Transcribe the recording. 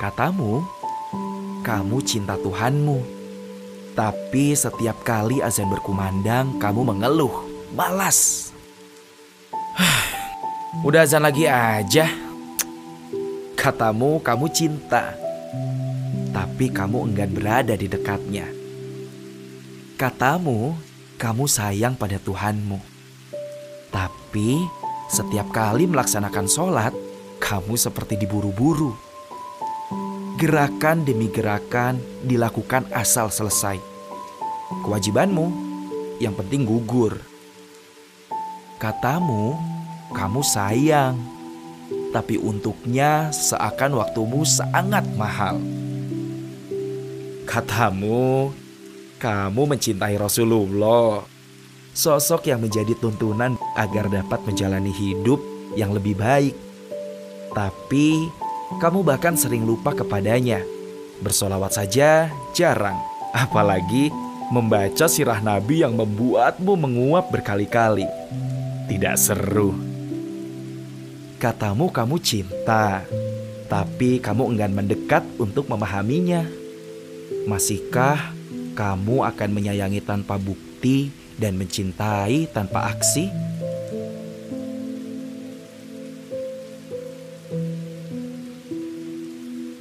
Katamu, kamu cinta Tuhanmu. Tapi setiap kali azan berkumandang, kamu mengeluh, malas. Udah azan lagi aja. Katamu, kamu cinta. Tapi kamu enggan berada di dekatnya. Katamu, kamu sayang pada Tuhanmu. Tapi setiap kali melaksanakan sholat, kamu seperti diburu-buru. Gerakan demi gerakan dilakukan asal selesai. Kewajibanmu yang penting gugur. Katamu, kamu sayang, tapi untuknya seakan waktumu sangat mahal. Katamu, kamu mencintai Rasulullah, sosok yang menjadi tuntunan agar dapat menjalani hidup yang lebih baik. Tapi kamu bahkan sering lupa kepadanya. Bersolawat saja jarang, apalagi membaca sirah Nabi yang membuatmu menguap berkali-kali. Tidak seru. Katamu kamu cinta, tapi kamu enggan mendekat untuk memahaminya. Masihkah kamu akan menyayangi tanpa bukti dan mencintai tanpa aksi?